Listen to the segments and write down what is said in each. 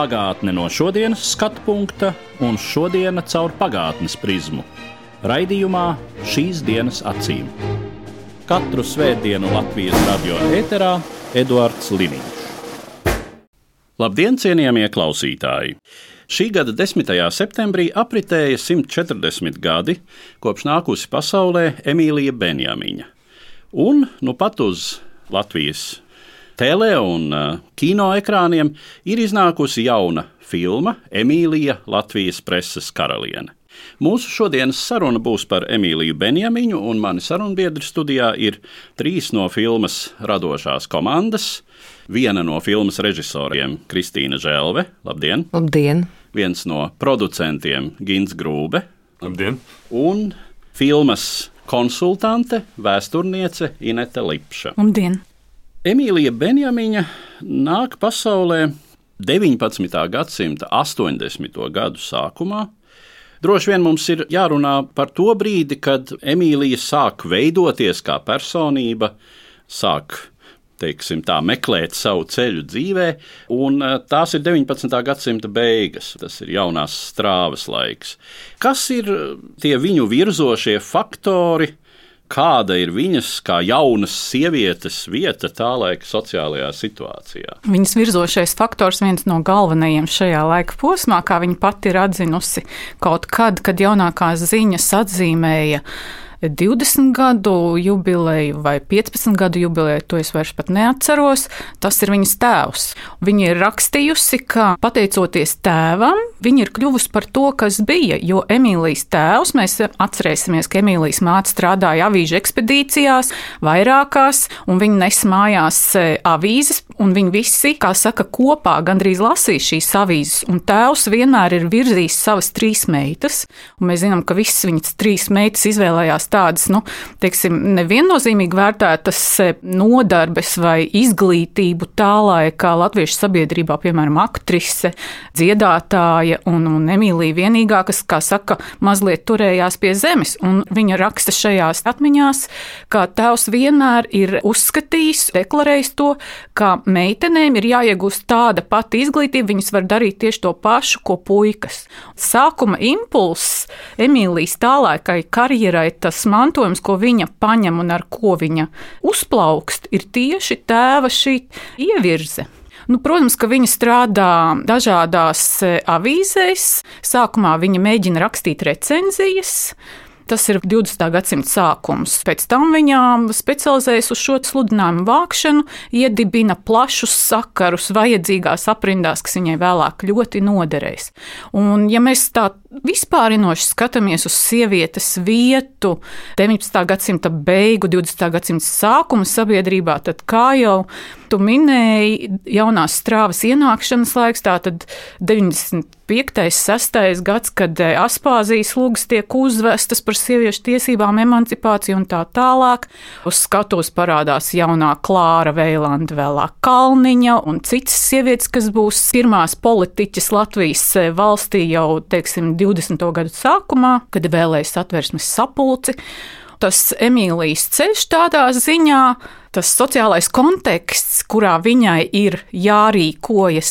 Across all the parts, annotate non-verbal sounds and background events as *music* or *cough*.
Pagātne no šodienas skatu punkta un šodienas caur pagātnes prizmu. Raidījumā šīs dienas acīm. Katru svētdienu Latvijas radio eterā Eduards Liniņš. Labdien, cienījamie klausītāji! Šī gada 10. septembrī apritēja 140 gadi, kopš nākusi pasaulē Emīlija Benjamiņa. Un nu pat uz Latvijas tele un kino ekrāniem ir iznākusi jauna filma Emīlija Latvijas preses karaliene. Mūsu šodienas saruna būs par Emīliju Benjamiņu, un mani sarunbiedri studijā ir trīs no filmas radošās komandas. Viena no filmas režisoriem - Kristīna Žēlve, labdien! Labdien! Viens no producentiem - Gins Grūbe, Labdien! un filmas konsultante - vēsturniece Inete Lipša. Labdien! Emīlija Benjamiņa nāk pasaulē 19. gadsimta 80. gadu sākumā. Droši vien mums ir jārunā par to brīdi, kad Emīlija sāk veidoties kā personība, sāk teiksim, tā, meklēt savu ceļu dzīvē, un eh, tās ir 19. gadsimta beigas. Tas ir jaunās strāvas laiks. Kas ir tie viņu virzošie faktori? Kāda ir viņas kā jaunas sievietes vieta tā laika sociālajā situācijā? Viņas virzošais faktors, viens no galvenajiem šajā laika posmā, kā viņa pati ir atzinusi, kaut kad, kad jaunākās ziņas atzīmēja 20 gadu jubileju vai 15 gadu jubileju, to es vairs pat neatceros. Tas ir viņas tēvs. Viņa ir rakstījusi, ka pateicoties tēvam, viņa ir kļuvusi par to, kas bija. Jo Emīlijas tēvs, mēs atcerēsimies, ka Emīlijas māte strādāja avīžu ekspedīcijās, vairākās, un viņi nes mājās e, avīzes, un viņi visi, kā saka, kopā gandrīz lasīja šīs avīzes. Un tēvs vienmēr ir virzījis savas trīs meitas, un mēs zinām, ka visas viņas trīs meitas izvēlējās tādas, nu, teiksim, neviennozīmīgi vērtētas e, nodarbes vai izglītību tā laikā latviešu sabiedrībā, piemēram, aktrise, dziedātāja un, un Emīlija vienīgā, kas, kā saka, mazliet turējās pie zemes. Un viņa raksta šajās atmiņās, ka tēvs vienmēr ir uzskatījis, deklarējis to, ka meitenēm ir jāiegūst tāda pati izglītība, viņas var darīt tieši to pašu, ko puikas. Sākuma impulss Emīlijas tālākai karjerai, tas mantojums, ko viņa paņem un ar ko viņa uzplaukst, ir tieši tēva šī ievirze. Nu, protams, ka viņa strādā dažādās e, avīzēs. Sākumā viņa mēģina rakstīt recenzijas. Tas ir 20. gadsimta sākums. Pēc tam viņa specializējas uz šo sludinājumu vākšanu, iedibina plašus sakarus vajadzīgās aprindās, kas viņai vēlāk ļoti noderēs. Un, ja mēs tā vispārinoši skatāmies uz sievietes vietu 19. gadsimta beigu, 20. gadsimta sākuma sabiedrībā, tad, kā jau tu minēji, jaunās strāvas ienākšanas laiks, tātad 95. 6. gads, kad eh, Aspāzijas lūgas tiek uzvestas par sieviešu tiesībām, emancipāciju un tā tālāk. Uz skatuves parādās jaunā Klāra Veilanda, vēlāk Kalniņa un citas sievietes, kas būs pirmās politiķas Latvijas eh, valstī jau, teiksim, 20. gadu sākumā, kad vēlēs atversmes sapulci. Tas Emīlijas ceļš tādā ziņā, tas sociālais konteksts, kurā viņai ir jārīkojas,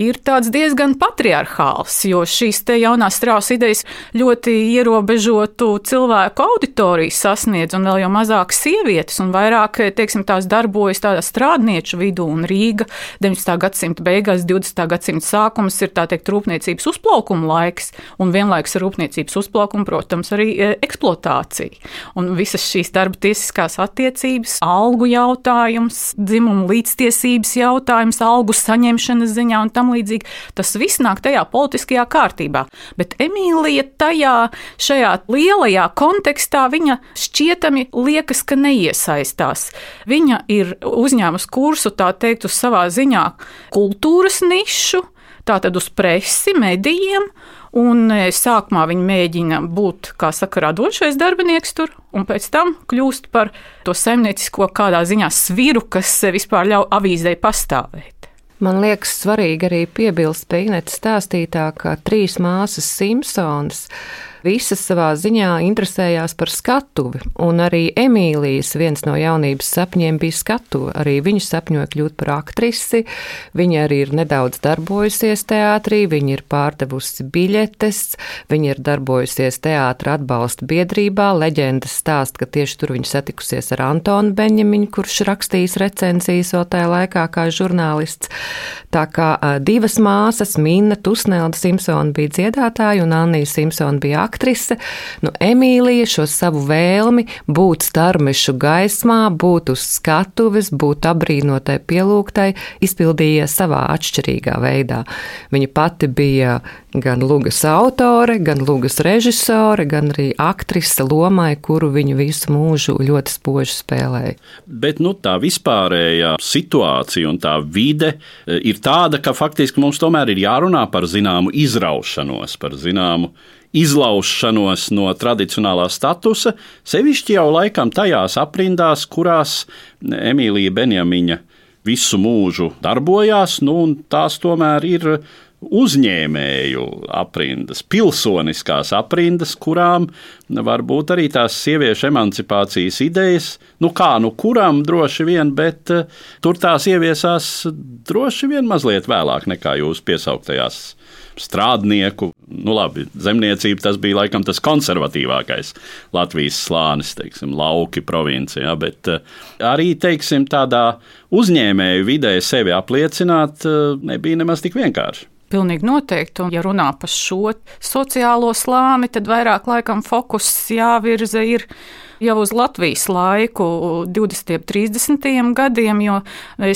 ir diezgan patriarchāls, jo šīs jaunās strāvas idejas ļoti ierobežotu cilvēku auditoriju sasniedz, un vēl jau mazāk sievietes, un vairāk teiksim, tās darbojas tādā strādnieču vidū, un Rīga 19. gadsimta beigās, 20. gadsimta sākums ir tā teikt rūpniecības uzplaukuma laiks, un vienlaikus ar rūpniecības uzplaukumu, protams, arī e, eksploatācija. Un visas šīs darba tiesiskās attiecības, algu jautājums, dzimumu līdztiesības jautājums, algu saņemšanas ziņā un tam līdzīgi. Tas viss nāk tajā politiskajā kārtībā. Bet Emīlija tajā šajā lielajā kontekstā viņa šķietami liekas, ka neiesaistās. Viņa ir uzņēmusi kursu, tā teikt, uz savā ziņā kultūras nišu tātad uz presi, medijiem. Un e, sākumā viņi mēģina būt, kā saka, radošais darbinieks tur, un pēc tam kļūst par to saimniecisko kādā ziņā sviru, kas vispār ļauj avīzē pastāvēt. Man liekas, svarīgi arī piebilst pie Inetes stāstītā, ka trīs māsas Simpsons visas savā ziņā interesējās par skatuvi, un arī Emīlijas viens no jaunības sapņiem bija skatuve. Arī viņa sapņoja kļūt par aktrisi, viņa arī ir nedaudz darbojusies teātrī, viņa ir pārdevusi biļetes, viņa ir darbojusies teātra atbalsta biedrībā. Leģendas stāst, ka tieši tur viņa satikusies ar Antonu Beņemiņu, kurš rakstījis recenzijas vēl tajā laikā kā žurnālists. Tā kā divas māsas, Minna Tusnelda Simpsona bija dziedātāja un Annija Simpsona bija aktrise, nu Emīlija šo savu vēlmi būt starmešu gaismā, būt uz skatuves, būt abrīnotai pielūgtai, izpildīja savā atšķirīgā veidā. Viņa pati bija gan lugas autore, gan lugas režisore, gan arī aktrise lomai, kuru viņa visu mūžu ļoti spoži spēlēja. Bet nu, tā vispārējā situācija un tā vide e, ir tāda, ka faktiski mums tomēr ir jārunā par zināmu izraušanos, par zināmu izlaušanos no tradicionālā statusa, sevišķi jau laikam tajās aprindās, kurās Emīlija Benjamiņa visu mūžu darbojās, nu, un tās tomēr ir uzņēmēju aprindas, pilsoniskās aprindas, kurām varbūt arī tās sieviešu emancipācijas idejas, nu kā nu kuram droši vien, bet uh, tur tās ieviesās droši vien mazliet vēlāk nekā jūs piesauktajās strādnieku, nu labi, zemniecība tas bija laikam tas konservatīvākais Latvijas slānis, teiksim, lauki provincijā, bet uh, arī, teiksim, tādā uzņēmēju vidē sevi apliecināt uh, nebija nemaz tik vienkārši. Pilnīgi noteikti. Un, ja runā par šo sociālo slāni, tad vairāk laikam fokus jāvirza ir jau uz Latvijas laiku, 20. un 30. gadiem, jo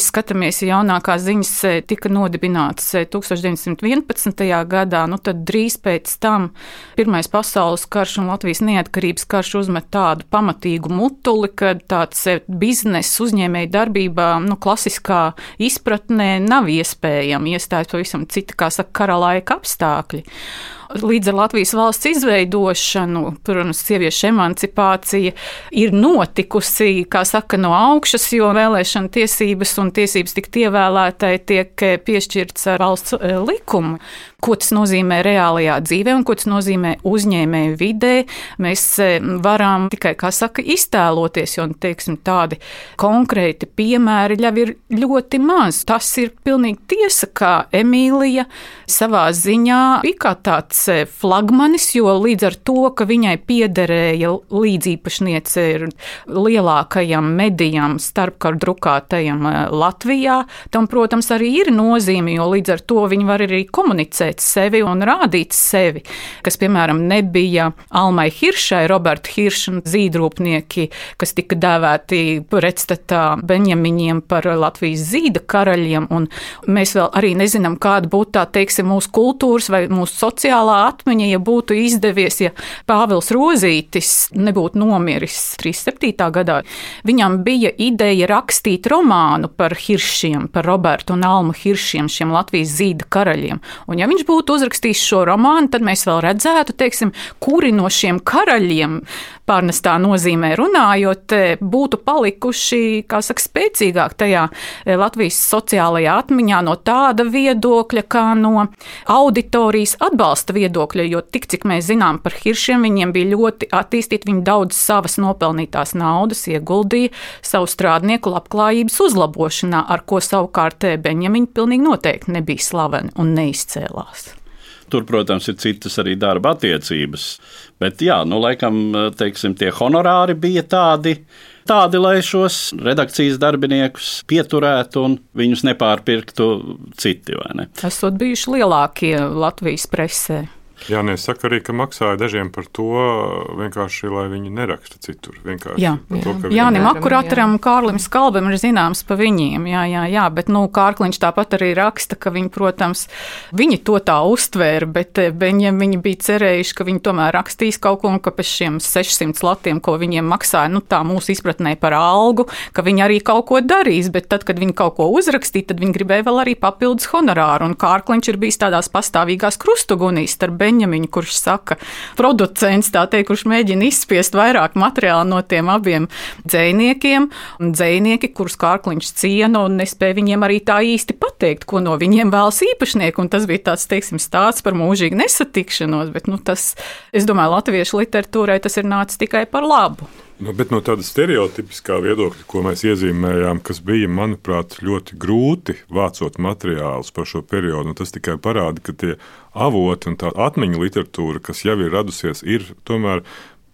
skatāmies, ja jaunākās ziņas e, tika nodibinātas 1911. E, gadā, nu tad drīz pēc tam Pirmais pasaules karš un Latvijas neatkarības karš uzmet tādu pamatīgu mutuli, kad tāds e, biznesa uzņēmēja darbībā, nu, klasiskā izpratnē nav iespējama iestājas pavisam cita, kā saka, kara laika apstākļi. Līdz ar Latvijas valsts izveidošanu, protams, sieviešu emancipācija ir notikusi, kā saka, no augšas, jo vēlēšana tiesības un tiesības tikt ievēlētai tiek piešķirts ar valsts eh, likumu ko tas nozīmē reālajā dzīvē un ko tas nozīmē uzņēmēju vidē. Mēs e, varam tikai, kā saka, iztēloties, jo teiksim, tādi konkrēti piemēri jau ir ļoti maz. Tas ir pilnīgi tiesa, ka Emīlija savā ziņā bija kā tāds e, flagmanis, jo līdz ar to, ka viņai piederēja līdzīpašniece ir lielākajam medijam starpkaru drukātajam e, Latvijā, tam, protams, arī ir nozīme, jo līdz ar to viņi var arī komunicēt redzēt sevi un rādīt sevi, kas, piemēram, nebija Almai Hiršai, Roberta Hirša zīdrūpnieki, kas tika dēvēti pretstatā Benjamiņiem par Latvijas zīda karaļiem, un mēs vēl arī nezinām, kāda būtu tā, teiksim, mūsu kultūras vai mūsu sociālā atmiņa, ja būtu izdevies, ja Pāvils Rozītis nebūtu nomiris 37. gadā. Viņam bija ideja rakstīt romānu par Hiršiem, par Robertu un Almu Hiršiem, šiem Latvijas zīda karaļiem. Un ja viņš viņš būtu uzrakstījis šo romānu, tad mēs vēl redzētu, teiksim, kuri no šiem karaļiem, pārnestā nozīmē runājot, būtu palikuši, kā saka, spēcīgāk tajā e, Latvijas sociālajā atmiņā no tāda viedokļa, kā no auditorijas atbalsta viedokļa, jo tik cik mēs zinām par hiršiem, viņiem bija ļoti attīstīti, viņi daudz savas nopelnītās naudas ieguldīja savu strādnieku labklājības uzlabošanā, ar ko savukārt e, Beņemiņi pilnīgi noteikti nebija slaveni un neizcēlās. Tur, protams, ir citas arī darba attiecības. Bet, jā, nu, laikam, teiksim, tie honorāri bija tādi, tādi, lai šos redakcijas darbiniekus pieturētu un viņus nepārpirktu citi. Ne? Esot bijuši lielākie Latvijas presē. Jā, nē, es saku arī, ka maksāja dažiem par to vienkārši, lai viņi neraksta citur. Vienkārši Jā, par to, ka Jānim viņi- Akurātram, Kārlim Skalbam ir zināms pa viņiem, jā, jā, jā, bet, nu, Kārkliņš tāpat arī raksta, ka viņi, protams, viņi to tā uztvēra, bet eh, viņiem viņi bija cerējuši, ka viņi tomēr rakstīs kaut ko, un ka pēc šiem 600 latiem, ko viņiem maksāja, nu, tā mūsu izpratnē par algu, ka viņi arī kaut ko darīs, bet tad, kad viņi kaut ko uzrakstīja, tad viņi gribēja vēl arī papildus honorāru, un Kārkliņš ir bijis tādās pastāvīgās krustugunīs starp Beņamiņu, kurš saka, producents, tā teikt, kurš mēģina izspiest vairāk materiālu no tiem abiem dzējniekiem, un dzējnieki, kurus Kārkliņš ciena un nespēja viņiem arī tā īsti pateikt, ko no viņiem vēlas īpašnieki, un tas bija tāds, teiksim, stāsts par mūžīgu nesatikšanos, bet, nu, tas, es domāju, latviešu literatūrai tas ir nācis tikai par labu. Nu, bet no tāda stereotipiskā viedokļa, ko mēs iezīmējām, kas bija, manuprāt, ļoti grūti vācot materiālus par šo periodu, tas tikai parāda, ka tie avoti un tā atmiņu literatūra, kas jau ir radusies, ir tomēr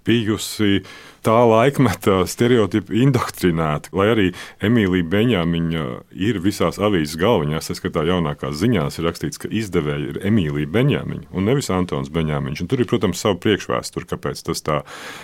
bijusi tā laikmeta stereotipi indoktrinēti. Lai arī Emīlija Beņāmiņa ir visās avīzes galvenajās, es skatā jaunākās ziņās, ir rakstīts, ka izdevēja ir Emīlija Beņāmiņa un nevis Antons Beņāmiņš. Un tur ir, protams, sava priekšvēsture, kāpēc tas tā.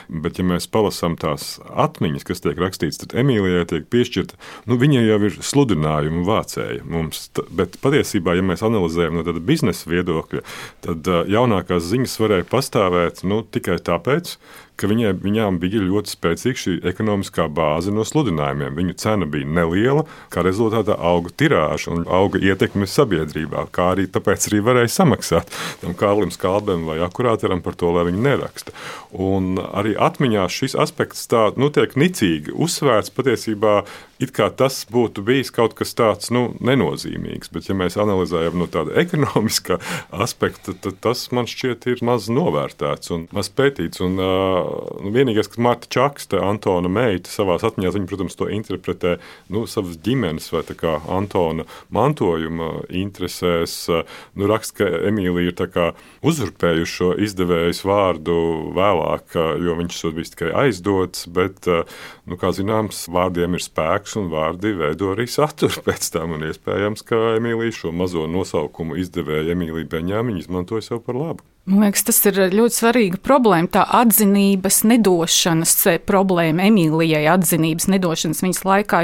Bet, ja mēs palasām tās atmiņas, kas tiek rakstītas, tad Emīlijai tiek piešķirta, nu, viņai jau ir sludinājuma vācēja mums. Bet patiesībā, ja mēs analizējam no tāda biznesa viedokļa, tad jaunākās ziņas varēja pastāvēt nu, tikai tāpēc, ka viņai, viņām bija ļoti spēcīga šī ekonomiskā bāze no sludinājumiem. Viņu cena bija neliela, kā rezultātā auga tirāža un auga ietekme sabiedrībā, kā arī tāpēc arī varēja samaksāt tam Kārlim Skalbam vai akurātoram par to, lai viņi neraksta. Un arī atmiņās šis aspekts tā, nu, tiek nicīgi uzsvērts patiesībā. It kā tas būtu bijis kaut kas tāds nu, nenozīmīgs, bet, ja mēs analizējam no tāda *laughs* ekonomiskā aspekta, tad tas man šķiet ir maz novērtēts un maz pētīts. Un, uh, vienīgais, kas Marta Čakste, Antona meita, savā atmiņā, viņa, protams, to interpretē nu, savas ģimenes vai kā Antona mantojuma interesēs. Nu, raksta, ka Emīlija ir uzurpējuši šo izdevējas vārdu vēlāk, jo viņš bijis tikai aizdots, bet, nu, kā zināms, vārdiem ir spēks un vārdi veido arī saturu pēc tam. Un iespējams, ka Emīlija šo mazo nosaukumu izdevēja Emīlija Beņāmiņa izmantoja sev par labu. Man liekas, tas ir ļoti svarīga problēma. Tā atzinības nedošanas problēma Emīlijai, atzinības nedošanas viņas laikā.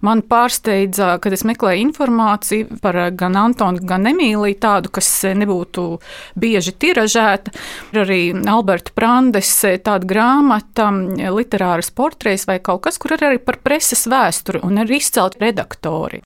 Man pārsteidza, kad es meklēju informāciju par gan Antonu, gan Emīliju, tādu, kas nebūtu bieži tiražēta. Ir arī Alberta Brandes tāda grāmata, literāras portreis vai kaut kas, kur ir arī par preses vēsturi un ir izcelti redaktori.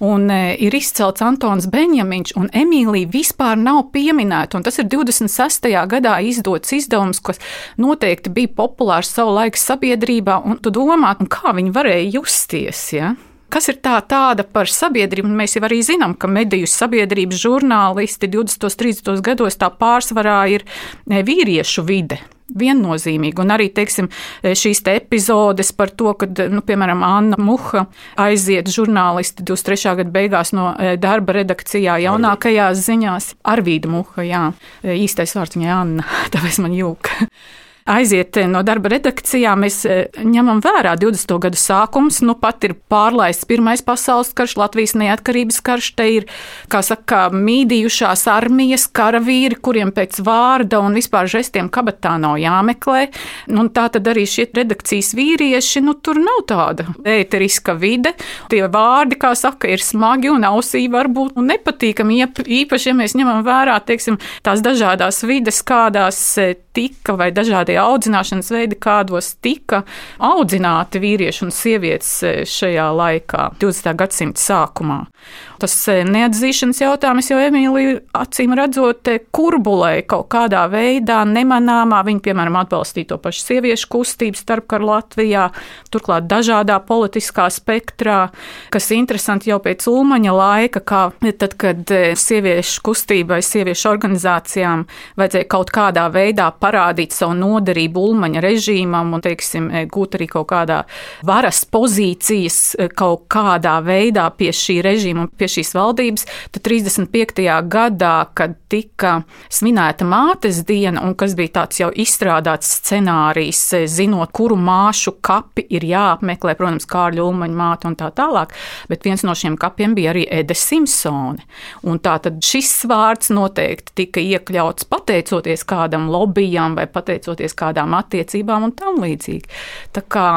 Un ir izcelts Antons Benjamiņš un Emīlija vispār nav pieminēta. Un tas ir 20. 2006. gadā izdots izdevums, kas noteikti bija populārs savu laiku sabiedrībā, un tu domā, un kā viņi varēja justies. Ja? Kas ir tā tāda par sabiedrību? Mēs jau arī zinām, ka mediju sabiedrības žurnālisti 20. un 30. gados tā pārsvarā ir vīriešu vide viennozīmīgi. Un arī teiksim, šīs te epizodes par to, ka, nu, piemēram, Anna Muha aiziet žurnālisti 23. gada beigās no darba redakcijā jaunākajās ziņās. Arvīda Muha, jā, īstais vārds viņai Anna, *laughs* tāpēc man jūka aiziet no darba redakcijā, mēs ņemam vērā 20. gadu sākums. Nu, pat ir pārlaists Pirmais pasaules karš, Latvijas neatkarības karš. Te ir, kā saka, mīdījušās armijas karavīri, kuriem pēc vārda un vispār žestiem kabatā nav jāmeklē. Nu, tā tad arī šie redakcijas vīrieši, nu, tur nav tāda ēteriska vide. Tie vārdi, kā saka, ir smagi un ausī varbūt nepatīkami. Īpaši, ja mēs ņemam vērā, teiksim, tās dažādās vides, kādās tika vai dažādie audzināšanas veidi, kādos tika audzināti vīrieši un sievietes šajā laikā, 20. gadsimta sākumā. Tas neatzīšanas jautājums jau Emīlija acīm redzot kurbulēja kaut kādā veidā nemanāmā. Viņa, piemēram, atbalstīja to pašu sieviešu kustību starpkaru Latvijā, turklāt dažādā politiskā spektrā, kas interesanti jau pēc Ulmaņa laika, kā tad, kad sieviešu kustībai, sieviešu organizācijām vajadzēja kaut kādā veidā parādīt savu noderību Ulmaņa režīmam un, teiksim, gūt arī kaut kādā varas pozīcijas kaut kādā veidā pie šī režīma un pie šīs valdības, tad 35. gadā, kad tika svinēta mātes diena, un kas bija tāds jau izstrādāts scenārijs, zinot, kuru māšu kapi ir jāapmeklē, protams, Kārļa Ulmaņa māte un tā tālāk, bet viens no šiem kapiem bija arī Ede Simpsone. Un tā tad šis vārds noteikti tika iekļauts pateicoties kādam lobbyam vai pateicoties kādām attiecībām un tam līdzīgi. Tā kā,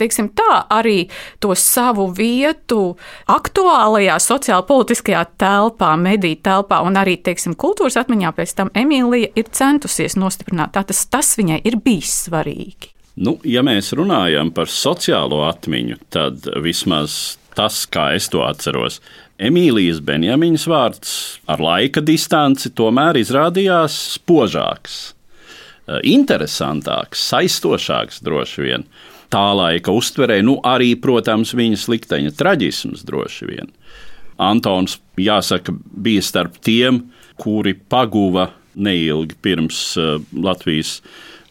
teiksim tā, arī to savu vietu aktuālajā sociāla politiskajā telpā, mediju telpā un arī, teiksim, kultūras atmiņā pēc tam Emīlija ir centusies nostiprināt. Tā tas, tas viņai ir bijis svarīgi. Nu, ja mēs runājam par sociālo atmiņu, tad vismaz tas, kā es to atceros, Emīlijas Benjaminas vārds ar laika distanci tomēr izrādījās spožāks, interesantāks, saistošāks droši vien. Tā laika uztverē, nu arī, protams, viņas likteņa traģisms droši vien. Antons, jāsaka, bija starp tiem, kuri paguva neilgi pirms uh, Latvijas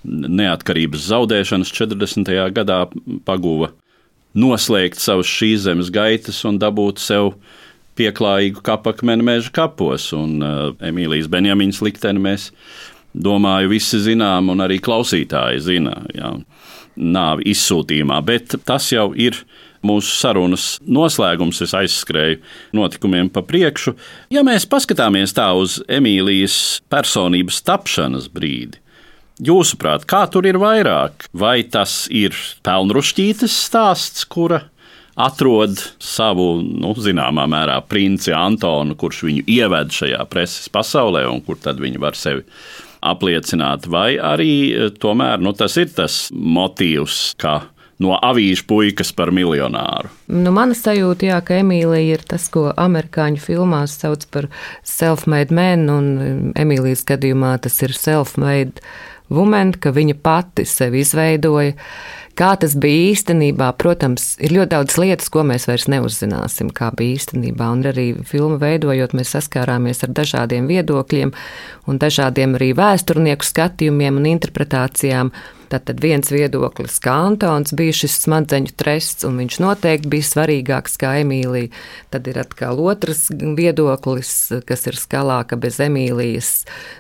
neatkarības zaudēšanas 40. gadā paguva noslēgt savus šīs zemes gaitas un dabūt sev pieklājīgu kapakmeni meža kapos. Un uh, Emīlijas Benjaminas likteni mēs, domāju, visi zinām, un arī klausītāji zina, jā, nāvi izsūtījumā. Bet tas jau ir mūsu sarunas noslēgums. Es aizskrēju notikumiem pa priekšu. Ja mēs paskatāmies tā uz Emīlijas personības tapšanas brīdi, Jūsuprāt, kā tur ir vairāk? Vai tas ir pelnrušķītes stāsts, kura atrod savu, nu, zināmā mērā, princi Antonu, kurš viņu ieved šajā preses pasaulē un kur tad viņi var sevi apliecināt, vai arī eh, tomēr nu, tas ir tas motīvs, ka no avīžu puikas par miljonāru. Nu, mana sajūta, jā, ka Emīlija ir tas, ko amerikāņu filmās sauc par self-made man, un Emīlijas gadījumā tas ir self-made woman, ka viņa pati sevi izveidoja. Kā tas bija īstenībā, protams, ir ļoti daudz lietas, ko mēs vairs neuzzināsim, kā bija īstenībā. Un arī filmu veidojot, mēs saskārāmies ar dažādiem viedokļiem un dažādiem arī vēsturnieku skatījumiem un interpretācijām. Tātad viens viedoklis, kā Antons bija šis smadzeņu trests, un viņš noteikti bija svarīgāks kā Emīlija. Tad ir atkal otrs viedoklis, kas ir skalā, ka bez Emīlijas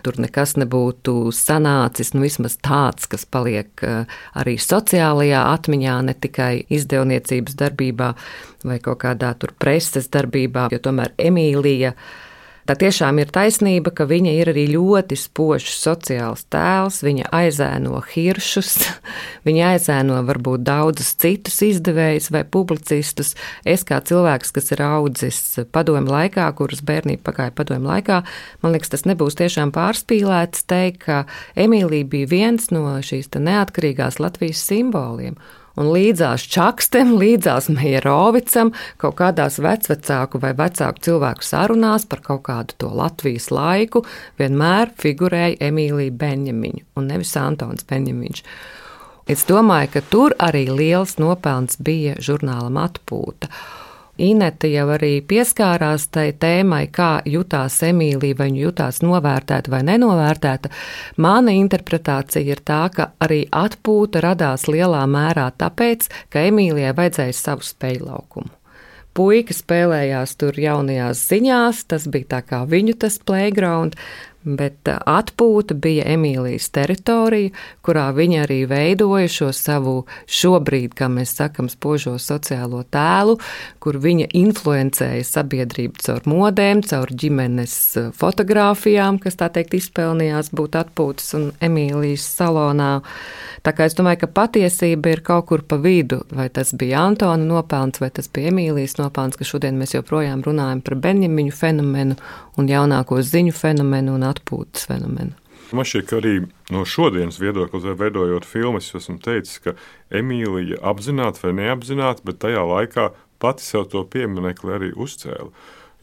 tur nekas nebūtu sanācis, nu vismaz tāds, kas paliek eh, arī sociālajā atmiņā, ne tikai izdevniecības darbībā vai kaut kādā tur preses darbībā, jo tomēr Emīlija Tā tiešām ir taisnība, ka viņa ir arī ļoti spožs sociāls tēls. Viņa aizēno hiršus, *laughs* viņa aizēno varbūt daudzus citus izdevējus vai publicistus. Es kā cilvēks, kas ir audzis padomu laikā, kuras bērnība pagāja padomu laikā, man liekas, tas nebūs tiešām pārspīlēts teikt, ka Emīlija bija viens no šīs neatkarīgās Latvijas simboliem un līdzās Čakstam, *laughs* līdzās Mierovicam, kaut kādās vecvecāku vai vecāku cilvēku sarunās par kaut kādu to Latvijas laiku, vienmēr figurēja Emīlija Benjamiņa un nevis Antons Benjamiņš. Es domāju, ka tur arī liels nopelns bija žurnālam atpūta. Inete jau arī pieskārās tai tēmai, kā jutās Emīlija, vai viņa jutās novērtēta vai nenovērtēta. Mana interpretācija ir tā, ka arī atpūta radās lielā mērā tāpēc, ka Emīlijai vajadzēja savu spēļu laukumu. Puika spēlējās tur jaunajās ziņās, tas bija tā kā viņu tas playground, Bet uh, atpūta bija Emīlijas teritorija, kurā viņa arī veidoja šo savu šobrīd, kā mēs sakam, spožo sociālo tēlu, kur viņa influencēja sabiedrību caur modēm, caur ģimenes uh, fotografijām, kas tā teikt izpelnījās būt atpūtas un Emīlijas salonā. Tā kā es domāju, ka patiesība ir kaut kur pa vidu, vai tas bija Antona nopelns, vai tas bija Emīlijas nopelns, ka šodien mēs joprojām runājam par Benjamiņu fenomenu un jaunāko ziņu fenomenu un atpūtas fenomenu. Man šķiet, ka arī no šodienas viedokļa, veidojot filmas, esmu teicis, ka Emīlija apzināti vai neapzināti, bet tajā laikā pati sev to pieminekli arī uzcēla.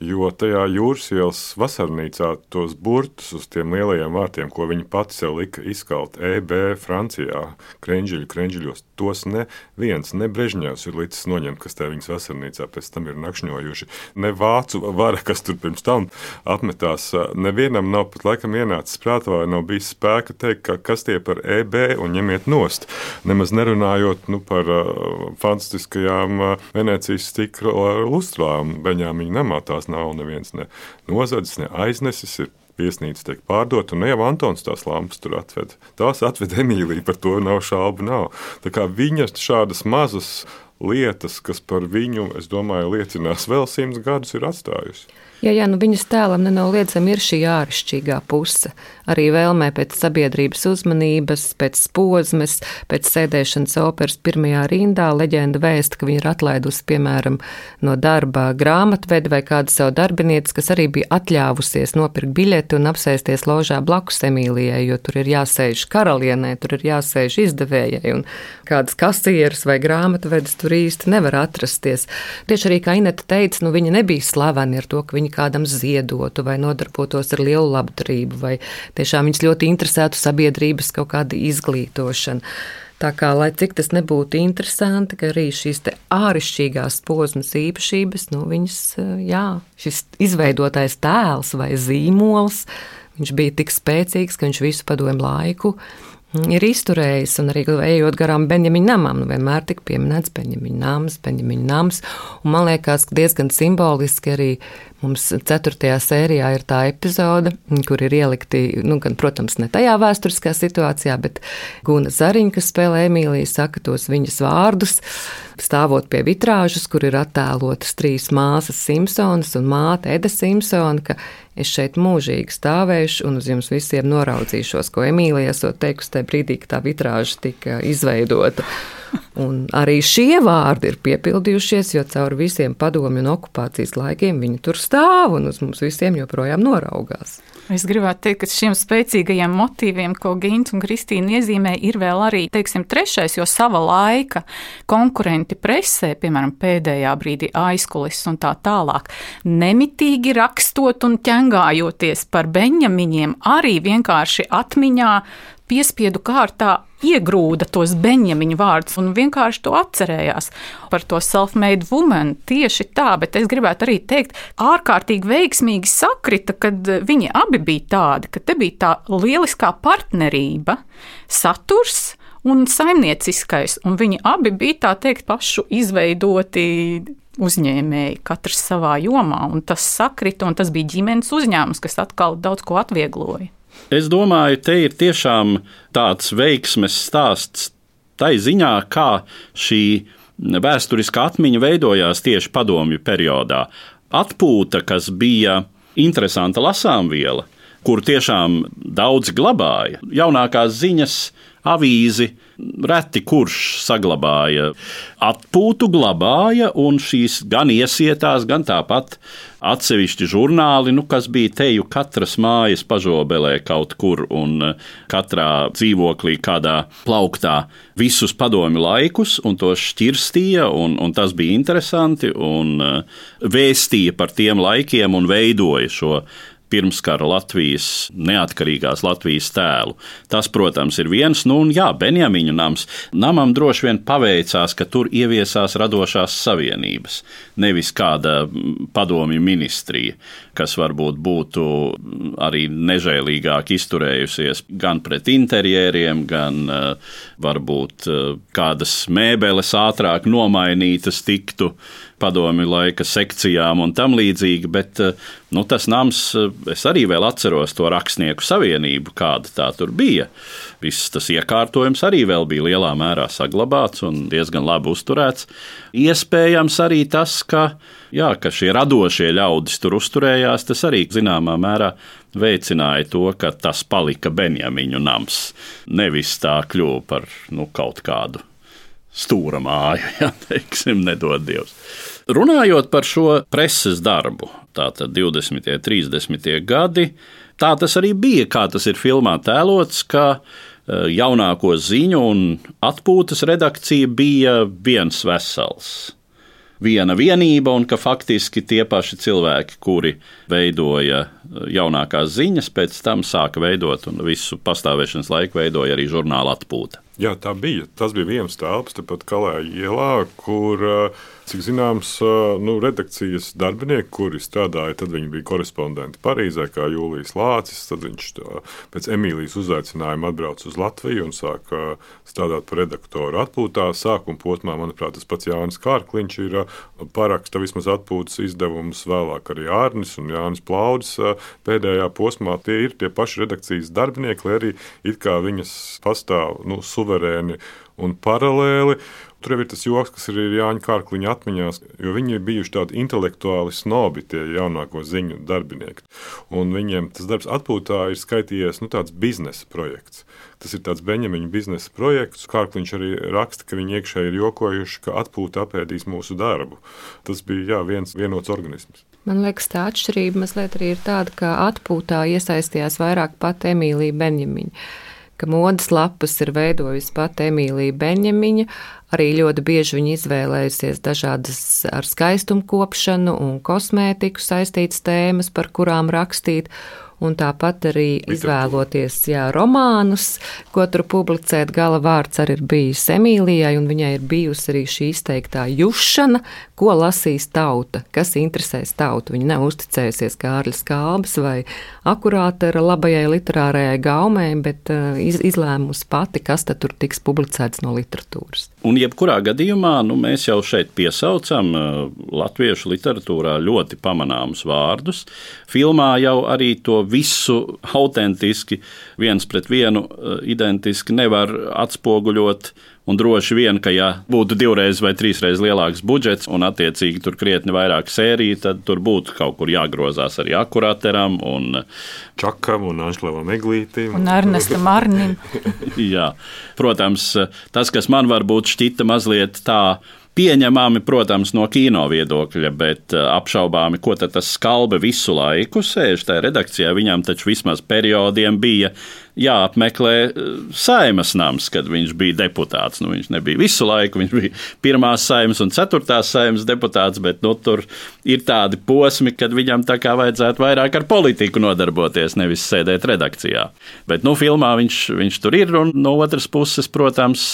Jo tajā jūras ielas vasarnīcā tos burtus uz tiem lielajiem vārtiem, ko viņi pati sev lika izkalt, EB, Francijā, krenģeļu, krenģeļos, tos neviens, ne Brežņevs ir līdz noņemt, kas te viņas vasarnīcā pēc tam ir nakšņojuši. Ne vācu vara, kas tur pirms tam apmetās, nevienam nav pat laikam ienācis prātā, vai nav bijis spēka teikt, ka kas tie par EB un ņemiet nost. Nemaz nerunājot nu, par uh, fantastiskajām uh, Venecijas stikla lustrām, Beņāmiņa namā tās nav neviens ne nozadzis, ne aiznesis. Ir viesnīca tiek pārdota, un jau Antons tās lampas tur atved. Tās atved Emīlija, par to nav šaubu. Nav. Tā kā viņa šādas mazas lietas, kas par viņu, es domāju, liecinās vēl simts gadus, ir atstājusi. Jā, jā, nu viņas tēlam nenoliedzami ir šī āršķirīgā puse. Arī vēlmē pēc sabiedrības uzmanības, pēc posmas, pēc sēdēšanas operas pirmajā rindā. Leģenda vēsta, ka viņa ir atlaidusi, piemēram, no darba grāmatvedi vai kādu savu darbinieci, kas arī bija atļāvusies nopirkt biļeti un apsēsties ložā blakus Emīlijai, jo tur ir jāsēž karalienē, tur ir jāsēž izdevējai, un kādas kasieres vai grāmatvedis tur īsti nevar atrasties. Tieši arī, kā Ineta teica, nu viņa nebija slavena ar to, ka viņa viņi kādam ziedotu vai nodarbotos ar lielu labdarību, vai tiešām viņus ļoti interesētu sabiedrības kaut kāda izglītošana. Tā kā, lai cik tas nebūtu interesanti, ka arī šīs āršķirīgās posmas īpašības, nu, viņas, jā, šis izveidotais tēls vai zīmols, viņš bija tik spēcīgs, ka viņš visu padomu laiku ir izturējis, un arī ejot garām Benjamina namam, nu vienmēr tika pieminēts Benjamina nams, Benjamina nams, un man liekas, diezgan simboliski arī mums ceturtajā sērijā ir tā epizode, kur ir ielikti, nu, gan, protams, ne tajā vēsturiskā situācijā, bet Guna Zariņa, kas spēlē Emīliju, saka tos viņas vārdus, stāvot pie vitrāžas, kur ir attēlotas trīs māsas Simpsonas un māte Eda Simpsona, ka es šeit mūžīgi stāvēšu un uz jums visiem noraudzīšos, ko Emīlija esot teikusi tajā brīdī, kad tā vitrāža tika izveidota. Un arī šie vārdi ir piepildījušies, jo cauri visiem padomju un okupācijas laikiem viņi tur stāv un uz mums visiem joprojām noraugās. Es gribētu teikt, ka šiem spēcīgajiem motīviem, ko Gins un Kristīna iezīmē, ir vēl arī teiksim, trešais, jo sava laika konkurenti presē, piemēram, pēdējā brīdī aizkulis un tā tālāk, nemitīgi rakstot un ķengājoties par Benjamiņiem, arī vienkārši atmiņā piespiedu kārtā iegrūda tos Benjamina vārdus un vienkārši to atcerējās par to self-made woman. Tieši tā, bet es gribētu arī teikt, ārkārtīgi veiksmīgi sakrita, kad viņi abi bija tādi, ka te bija tā lieliskā partnerība, saturs. Un saimnieciskais, un viņi abi bija tā teikt, pašu izveidoti uzņēmēji, katrs savā jomā, un tas sakrita, un tas bija ģimenes uzņēmums, kas atkal daudz ko atviegloja. Es domāju, te ir tiešām tāds veiksmes stāsts tai ziņā, kā šī vēsturiskā atmiņa veidojās tieši padomju periodā. Atpūta, kas bija interesanta lasāmviela, kur tiešām daudz glabāja. Jaunākās ziņas, avīzi, reti kurš saglabāja. Atpūtu glabāja, un šīs gan iesietās, gan tāpat atsevišķi žurnāli, nu, kas bija teju katras mājas pažobelē kaut kur un eh, katrā dzīvoklī, kādā plauktā, visus padomi laikus, un to šķirstīja, un, un tas bija interesanti, un eh, vēstīja par tiem laikiem un veidoja šo pirmskara Latvijas, neatkarīgās Latvijas tēlu. Tas, protams, ir viens, nu, un jā, Benjamīņu nams. Namam droši vien paveicās, ka tur ieviesās radošās savienības, nevis kāda padomju ministrija, kas varbūt būtu arī nežēlīgāk izturējusies gan pret interjeriem, gan uh, varbūt uh, kādas mēbeles ātrāk nomainītas tiktu padomi laika sekcijām un tam līdzīgi, bet eh, nu, tas nams, eh, es arī vēl atceros to rakstnieku savienību, kāda tā tur bija. Viss tas iekārtojums arī vēl bija lielā mērā saglabāts un diezgan labi uzturēts. Iespējams arī tas, ka, jā, ka šie radošie ļaudis tur uzturējās, tas arī zināmā mērā veicināja to, ka tas palika Benjamiņu nams. Nevis tā kļuva par nu, kaut kādu stūra māju, *laughs* ja teiksim, nedod Dievs. Runājot par šo preses darbu, tātad 20. un 30. gadi, tā tas arī bija, kā tas ir filmā tēlots, ka e, jaunāko ziņu un atpūtas redakcija bija viens vesels. viena vienība un ka faktiski tie paši cilvēki, kuri veidoja jaunākās ziņas, pēc tam sāka veidot un visu pastāvēšanas laiku veidoja arī žurnāla atpūta. Jā, tā bija. Tas bija viens telpas, tepat Kalēja ielā, kur uh, Cik zināms, nu, redakcijas darbinieki, kuri strādāja, tad viņi bija korespondenti Parīzē, kā Jūlijas Lācis. Tad viņš pēc Emīlijas uzaicinājuma atbrauca uz Latviju un sāka strādāt par redaktoru atpūtā. Sākuma posmā, manuprāt, tas pats Jānis Kārkliņš ir paraksta vismaz atpūtas izdevums, vēlāk arī Ārnis un Jānis Plaudis. Pēdējā posmā tie ir tie paši redakcijas darbinieki, lai arī it kā viņas pastāv nu, suverēni un paralēli. Tur jau ir tas joks, kas ir Jāņa Kārkliņa atmiņās, jo viņi ir bijuši tādi intelektuāli snobi, tie jaunāko ziņu darbinieki. Un viņiem tas darbs atpūtā ir skaitījies nu, tāds biznesa projekts. Tas ir tāds Benjamīna biznesa projekts. Kārkliņš arī raksta, ka viņi iekšēji ir jokojuši, ka atpūta apēdīs mūsu darbu. Tas bija jā, viens vienots organisms. Man liekas, tā atšķirība mazliet arī ir tāda, ka atpūtā iesaistījās vairāk pat Emīlija Benjamīna ka modes lapas ir veidojusi pati Emīlija Benjamiņa. Arī ļoti bieži viņa izvēlējusies dažādas ar skaistumu kopšanu un kosmētiku saistītas tēmas, par kurām rakstīt un tāpat arī izvēloties jā, romānus, ko tur publicēt. Gala vārds arī ir bijis Emīlijai, un viņai ir bijusi arī šī izteiktā jušana, ko lasīs tauta, kas interesēs tautu. Viņa nav uzticējusies Kārlis Kalbas vai akurāta ar labajai literārajai gaumē, bet uh, iz, izlēmusi pati, kas tad tur tiks publicēts no literatūras. Un jebkurā gadījumā nu, mēs jau šeit piesaucam uh, latviešu literatūrā ļoti pamanāmus vārdus. Filmā jau arī to visu autentiski, viens pret vienu eh, identiski nevar atspoguļot. Un droši vien, ka ja būtu divreiz vai trīsreiz lielāks budžets un attiecīgi tur krietni vairāk sēriju, tad tur būtu kaut kur jāgrozās arī akurāteram un Čakam un Anšlevam Eglītim. Un Ernestam Arnim. *laughs* Jā, protams, tas, kas man varbūt šķita mazliet tā pieņemami, protams, no kino viedokļa, bet eh, apšaubāmi, ko tas skalbe visu laiku sēž tajā redakcijā. Viņam taču vismaz periodiem bija jāapmeklē eh, saimas nams, kad viņš bija deputāts. Nu, viņš nebija visu laiku, viņš bija pirmās saimas un ceturtās saimas deputāts, bet nu, tur ir tādi posmi, kad viņam tā kā vajadzētu vairāk ar politiku nodarboties, nevis sēdēt redakcijā. Bet nu, filmā viņš, viņš tur ir, un no otras puses, protams,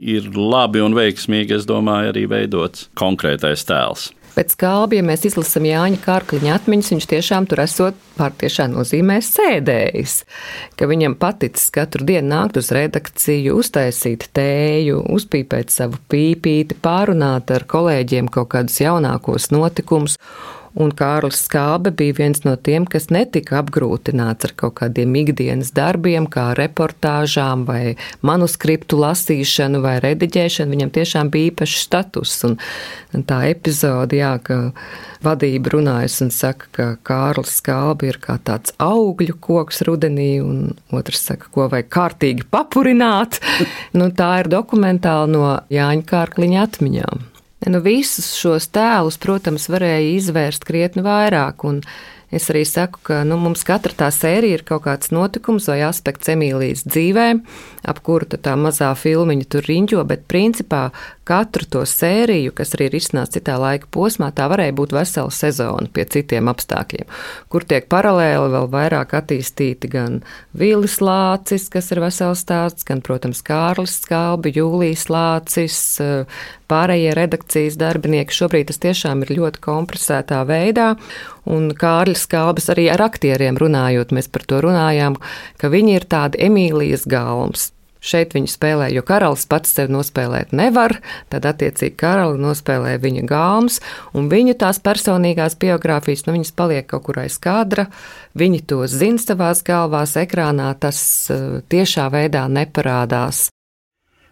ir labi un veiksmīgi, es domāju, arī veidots konkrētais tēls. Pēc skābja, ja mēs izlasām Jāņa Kārkliņa atmiņas, viņš tiešām tur esot pārtiešām nozīmē sēdējis, ka viņam paticis katru dienu nākt uz redakciju, uztaisīt tēju, uzpīpēt savu pīpīti, pārunāt ar kolēģiem kaut kādus jaunākos notikumus un Kārlis Skābe bija viens no tiem, kas netika apgrūtināts ar kaut kādiem ikdienas darbiem, kā reportāžām vai manuskriptu lasīšanu vai rediģēšanu. Viņam tiešām bija īpašs status, un, tā epizode, jā, ka vadība runājas un saka, ka Kārlis Skābe ir kā tāds augļu koks rudenī, un otrs saka, ko vajag kārtīgi papurināt. nu, tā ir dokumentāli no Jāņa Kārkliņa atmiņām. Nu, visus šos tēlus, protams, varēja izvērst krietni vairāk. Un es arī saku, ka nu, mums katra tā sērija ir kaut kāds notikums vai aspekts Emīlijas dzīvē, ap kuru tā mazā filmiņa tur riņķo, bet principā katru to sēriju, kas arī ir izsnāts citā laika posmā, tā varēja būt vesela sezona pie citiem apstākļiem, kur tiek paralēli vēl vairāk attīstīti gan Vīlis Lācis, kas ir vesels stāsts, gan, protams, Kārlis Skalbi, Jūlijas Lācis, pārējie redakcijas darbinieki. Šobrīd tas tiešām ir ļoti kompresētā veidā, un Kārlis Skalbis arī ar aktieriem runājot, mēs par to runājām, ka viņi ir tādi Emīlijas galms. Šeit viņi spēlē, jo karalis pats sevi nospēlēt nevar, tad attiecīgi karali nospēlē viņa gāmas, un viņu tās personīgās biogrāfijas, nu viņas paliek kaut kur aiz kadra, viņi to zina savās galvās, ekrānā tas eh, tiešā veidā neparādās.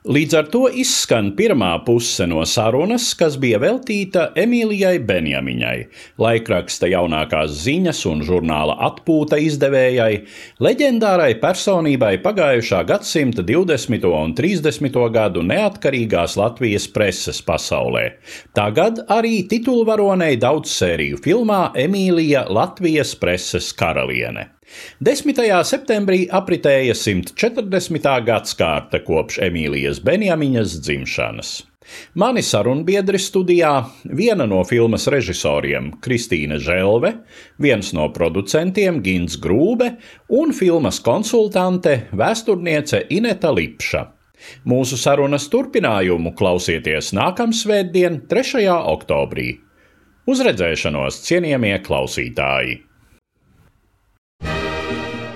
Līdz ar to izskan pirmā puse no sarunas, kas bija veltīta Emīlijai Benjamiņai, laikraksta jaunākās ziņas un žurnāla atpūta izdevējai, leģendārai personībai pagājušā gadsimta 20. un 30. gadu neatkarīgās Latvijas preses pasaulē. Tagad arī titulvaronei daudzsēriju filmā Emīlija Latvijas preses karaliene. 10. septembrī apritēja 140. gadsimta kopš Emīlijas Benjamiņas dzimšanas. Mani sarunbiedri studijā viena no filmas režisoriem Kristīna Želve, viens no producentiem Gins Grūbe un filmas konsultante vēsturniece Ineta Lipša. Mūsu sarunas turpinājumu klausieties nākamsvētdien, 3. oktobrī. Uz redzēšanos, cienījamie klausītāji!